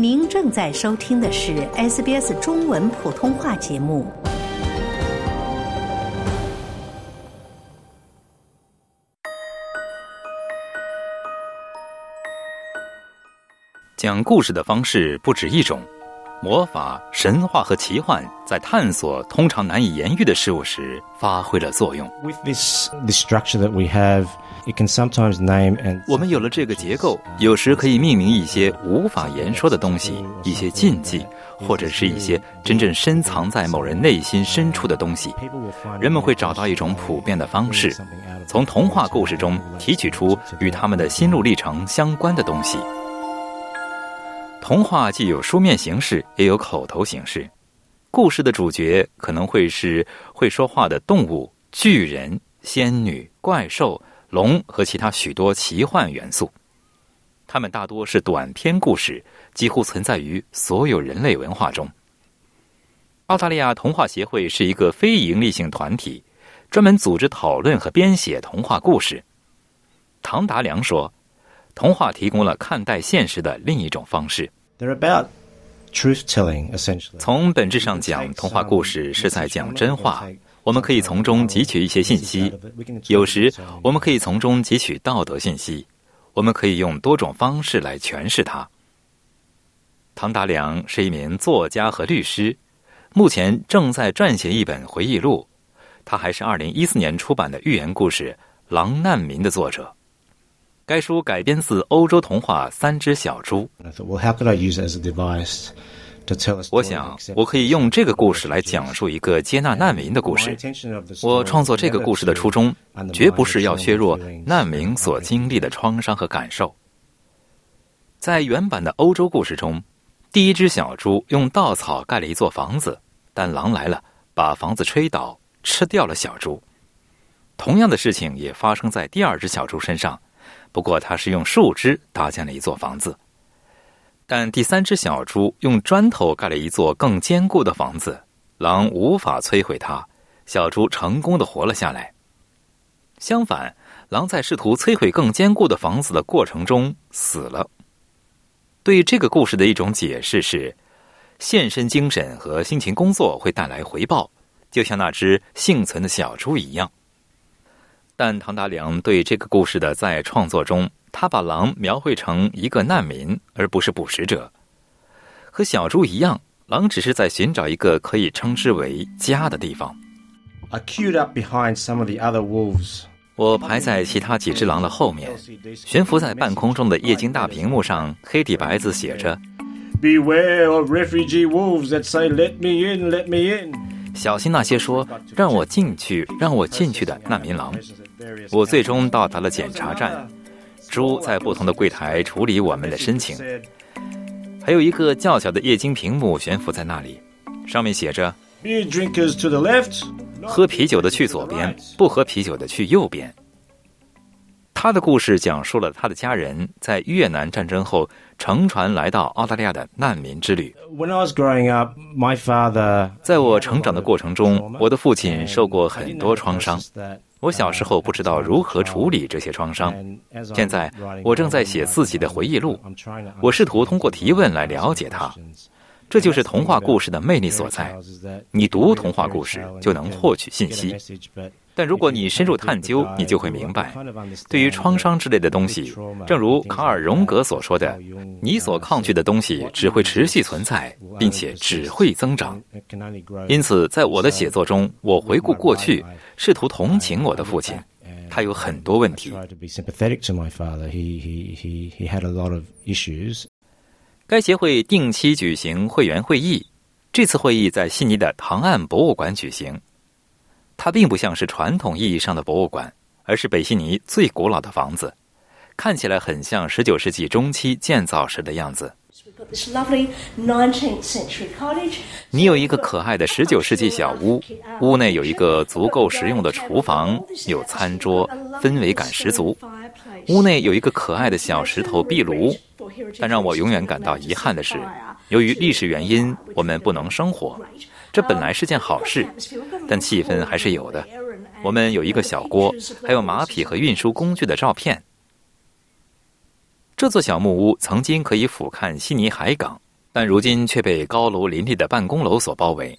您正在收听的是 SBS 中文普通话节目。讲故事的方式不止一种，魔法、神话和奇幻在探索通常难以言喻的事物时发挥了作用。With this the structure that we have, it can sometimes name and 我们有了这个结构，有时可以命名一些无法言说的东西，一些禁忌，或者是一些真正深藏在某人内心深处的东西。人们会找到一种普遍的方式，从童话故事中提取出与他们的心路历程相关的东西。童话既有书面形式，也有口头形式。故事的主角可能会是会说话的动物、巨人、仙女、怪兽、龙和其他许多奇幻元素。它们大多是短篇故事，几乎存在于所有人类文化中。澳大利亚童话协会是一个非营利性团体，专门组织讨论和编写童话故事。唐达良说：“童话提供了看待现实的另一种方式。They're about truth telling, essentially. 从本质上讲，童话故事是在讲真话。我们可以从中汲取一些信息，有时我们可以从中汲取道德信息。我们可以用多种方式来诠释它。唐达良是一名作家和律师，目前正在撰写一本回忆录。他还是2014年出版的寓言故事《狼难民》的作者。该书改编自欧洲童话《三只小猪》。我想，我可以用这个故事来讲述一个接纳难民的故事。我创作这个故事的初衷，绝不是要削弱难民所经历的创伤和感受。在原版的欧洲故事中，第一只小猪用稻草盖了一座房子，但狼来了，把房子吹倒，吃掉了小猪。同样的事情也发生在第二只小猪身上，不过它是用树枝搭建了一座房子。但第三只小猪用砖头盖了一座更坚固的房子，狼无法摧毁它，小猪成功的活了下来。相反，狼在试图摧毁更坚固的房子的过程中死了。对这个故事的一种解释是，献身精神和辛勤工作会带来回报，就像那只幸存的小猪一样。但唐达良对这个故事的在创作中，他把狼描绘成一个难民，而不是捕食者。和小猪一样，狼只是在寻找一个可以称之为家的地方。I queued up behind some of the other wolves. 我排在其他几只狼的后面，悬浮在半空中的液晶大屏幕上，黑底白字写着 Beware of refugee wolves that say, Let me in, let me in. 小心那些说“让我进去，让我进去”的难民狼。我最终到达了检查站，猪在不同的柜台处理我们的申请。还有一个较小的液晶屏幕悬浮在那里，上面写着 Beer drinkers to the left. “喝啤酒的去左边，不喝啤酒的去右边”。他的故事讲述了他的家人在越南战争后乘船来到澳大利亚的难民之旅。When I was growing up, my father. 在我成长的过程中，我的父亲受过很多创伤。我小时候不知道如何处理这些创伤。现在，我正在写自己的回忆录。我试图通过提问来了解它。这就是童话故事的魅力所在。你读童话故事就能获取信息，但如果你深入探究，你就会明白，对于创伤之类的东西，正如卡尔·荣格所说的，你所抗拒的东西只会持续存在，并且只会增长。因此，在我的写作中，我回顾过去，试图同情我的父亲。他有很多问题。该协会定期举行会员会议，这次会议在悉尼的唐岸博物馆举行。它并不像是传统意义上的博物馆，而是北悉尼最古老的房子，看起来很像十九世纪中期建造时的样子。你有一个可爱的十九世纪小屋，屋内有一个足够实用的厨房，有餐桌，氛围感十足。屋内有一个可爱的小石头壁炉。但让我永远感到遗憾的是，由于历史原因，我们不能生火。这本来是件好事，但气氛还是有的。我们有一个小锅，还有马匹和运输工具的照片。这座小木屋曾经可以俯瞰悉尼海港，但如今却被高楼林立的办公楼所包围。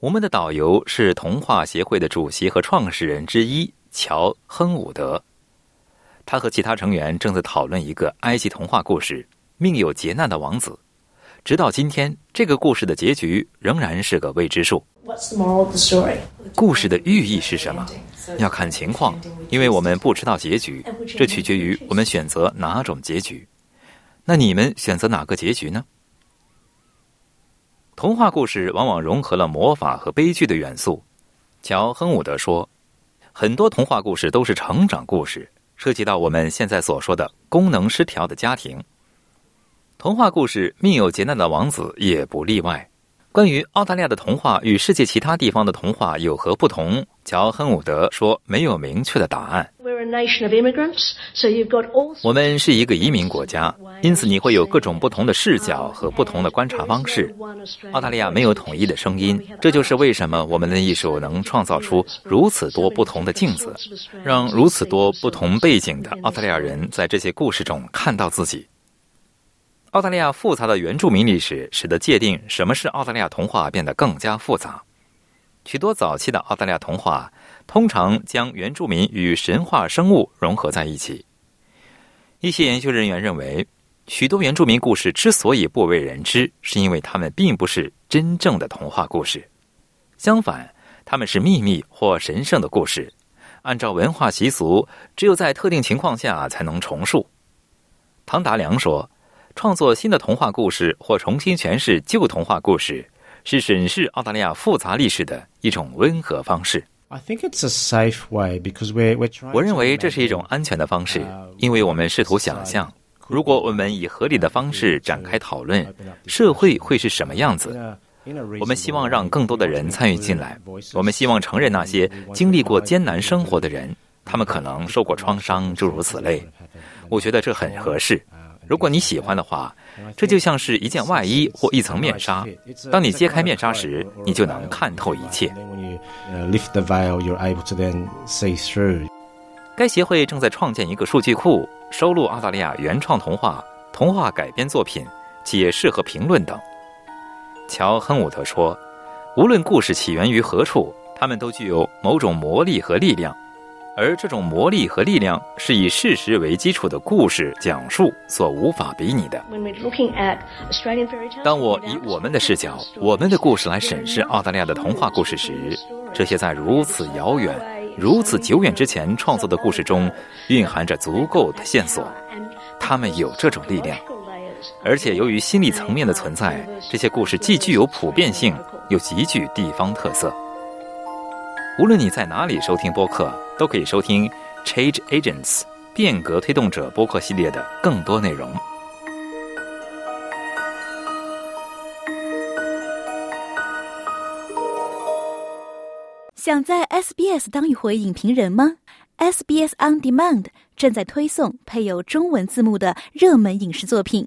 我们的导游是童话协会的主席和创始人之一乔·亨伍德，他和其他成员正在讨论一个埃及童话故事——命有劫难的王子。直到今天，这个故事的结局仍然是个未知数。故事的寓意是什么？要看情况，因为我们不知道结局，这取决于我们选择哪种结局。那你们选择哪个结局呢？童话故事往往融合了魔法和悲剧的元素。乔·亨伍德说：“很多童话故事都是成长故事，涉及到我们现在所说的功能失调的家庭。童话故事《命有劫难的王子》也不例外。关于澳大利亚的童话与世界其他地方的童话有何不同，乔·亨伍德说没有明确的答案。”我们是一个移民国家，因此你会有各种不同的视角和不同的观察方式。澳大利亚没有统一的声音，这就是为什么我们的艺术能创造出如此多不同的镜子，让如此多不同背景的澳大利亚人在这些故事中看到自己。澳大利亚复杂的原住民历史使得界定什么是澳大利亚童话变得更加复杂。许多早期的澳大利亚童话。通常将原住民与神话生物融合在一起。一些研究人员认为，许多原住民故事之所以不为人知，是因为他们并不是真正的童话故事。相反，他们是秘密或神圣的故事，按照文化习俗，只有在特定情况下才能重述。唐达良说：“创作新的童话故事或重新诠释旧童话故事，是审视澳大利亚复杂历史的一种温和方式。” I think it's a safe way because we're we're trying. 我认为这是一种安全的方式，因为我们试图想象，如果我们以合理的方式展开讨论，社会会是什么样子。我们希望让更多的人参与进来。我们希望承认那些经历过艰难生活的人，他们可能受过创伤，诸如此类。我觉得这很合适。如果你喜欢的话，这就像是一件外衣或一层面纱。当你揭开面纱时，你就能看透一切。该协会正在创建一个数据库，收录澳大利亚原创童话、童话改编作品、解释和评论等。乔·亨伍德说：“无论故事起源于何处，它们都具有某种魔力和力量。”而这种魔力和力量是以事实为基础的故事讲述所无法比拟的。当我以我们的视角、我们的故事来审视澳大利亚的童话故事时，这些在如此遥远、如此久远之前创作的故事中，蕴含着足够的线索。他们有这种力量，而且由于心理层面的存在，这些故事既具有普遍性，又极具地方特色。无论你在哪里收听播客，都可以收听 Change Agents 变革推动者播客系列的更多内容。想在 SBS 当一回影评人吗？SBS On Demand 正在推送配有中文字幕的热门影视作品。